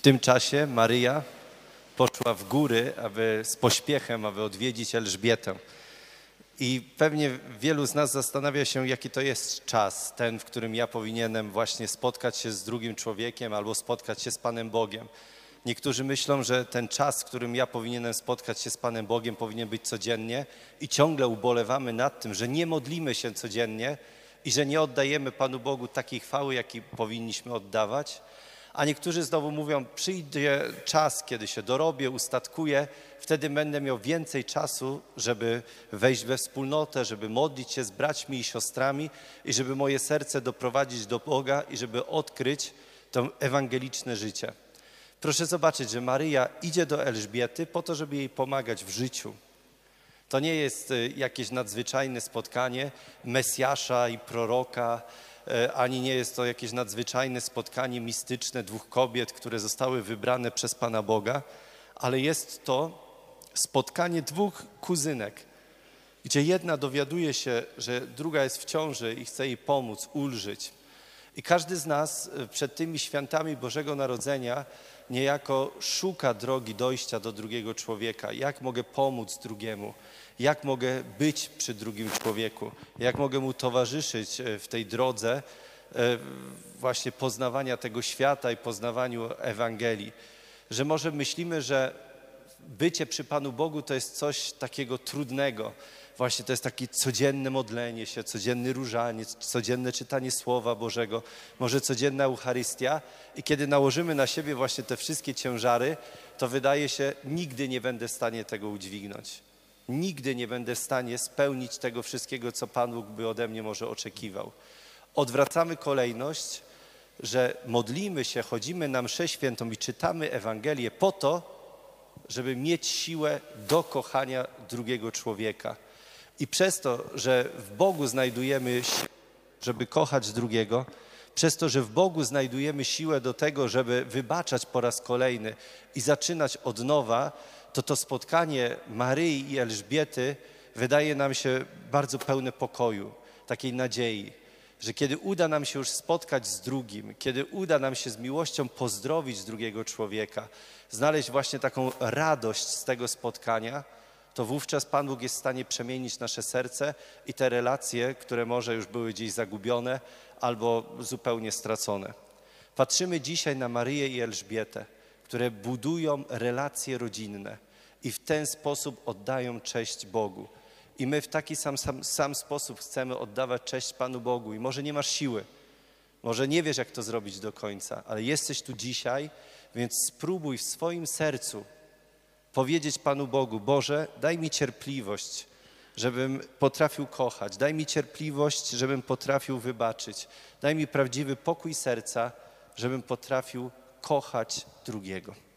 W tym czasie Maryja poszła w góry, aby z pośpiechem, aby odwiedzić Elżbietę. I pewnie wielu z nas zastanawia się, jaki to jest czas, ten, w którym ja powinienem właśnie spotkać się z drugim człowiekiem albo spotkać się z Panem Bogiem. Niektórzy myślą, że ten czas, w którym ja powinienem spotkać się z Panem Bogiem, powinien być codziennie i ciągle ubolewamy nad tym, że nie modlimy się codziennie i że nie oddajemy Panu Bogu takiej chwały, jakiej powinniśmy oddawać. A niektórzy znowu mówią, przyjdzie czas, kiedy się dorobię, ustatkuję, wtedy będę miał więcej czasu, żeby wejść we wspólnotę, żeby modlić się z braćmi i siostrami i żeby moje serce doprowadzić do Boga i żeby odkryć to ewangeliczne życie. Proszę zobaczyć, że Maryja idzie do Elżbiety po to, żeby jej pomagać w życiu. To nie jest y, jakieś nadzwyczajne spotkanie Mesjasza i proroka, ani nie jest to jakieś nadzwyczajne spotkanie mistyczne dwóch kobiet, które zostały wybrane przez Pana Boga, ale jest to spotkanie dwóch kuzynek, gdzie jedna dowiaduje się, że druga jest w ciąży i chce jej pomóc, ulżyć. I każdy z nas y, przed tymi świętami Bożego Narodzenia niejako szuka drogi dojścia do drugiego człowieka. Jak mogę pomóc drugiemu? Jak mogę być przy drugim człowieku? Jak mogę mu towarzyszyć e, w tej drodze e, właśnie poznawania tego świata i poznawaniu Ewangelii? Że może myślimy, że bycie przy Panu Bogu to jest coś takiego trudnego, Właśnie to jest takie codzienne modlenie się, codzienny różaniec, codzienne czytanie Słowa Bożego, może codzienna Eucharystia. I kiedy nałożymy na siebie właśnie te wszystkie ciężary, to wydaje się, nigdy nie będę w stanie tego udźwignąć. Nigdy nie będę w stanie spełnić tego wszystkiego, co Pan Bóg by ode mnie może oczekiwał. Odwracamy kolejność, że modlimy się, chodzimy na mszę świętą i czytamy Ewangelię po to, żeby mieć siłę do kochania drugiego człowieka. I przez to, że w Bogu znajdujemy siłę, żeby kochać drugiego, przez to, że w Bogu znajdujemy siłę do tego, żeby wybaczać po raz kolejny i zaczynać od nowa, to to spotkanie Maryi i Elżbiety wydaje nam się bardzo pełne pokoju, takiej nadziei, że kiedy uda nam się już spotkać z drugim, kiedy uda nam się z miłością pozdrowić drugiego człowieka, znaleźć właśnie taką radość z tego spotkania, to wówczas Pan Bóg jest w stanie przemienić nasze serce i te relacje, które może już były gdzieś zagubione albo zupełnie stracone. Patrzymy dzisiaj na Maryję i Elżbietę, które budują relacje rodzinne i w ten sposób oddają cześć Bogu. I my w taki sam, sam, sam sposób chcemy oddawać cześć Panu Bogu. I może nie masz siły, może nie wiesz, jak to zrobić do końca, ale jesteś tu dzisiaj, więc spróbuj w swoim sercu powiedzieć Panu Bogu: Boże, daj mi cierpliwość, żebym potrafił kochać, daj mi cierpliwość, żebym potrafił wybaczyć, daj mi prawdziwy pokój serca, żebym potrafił kochać drugiego.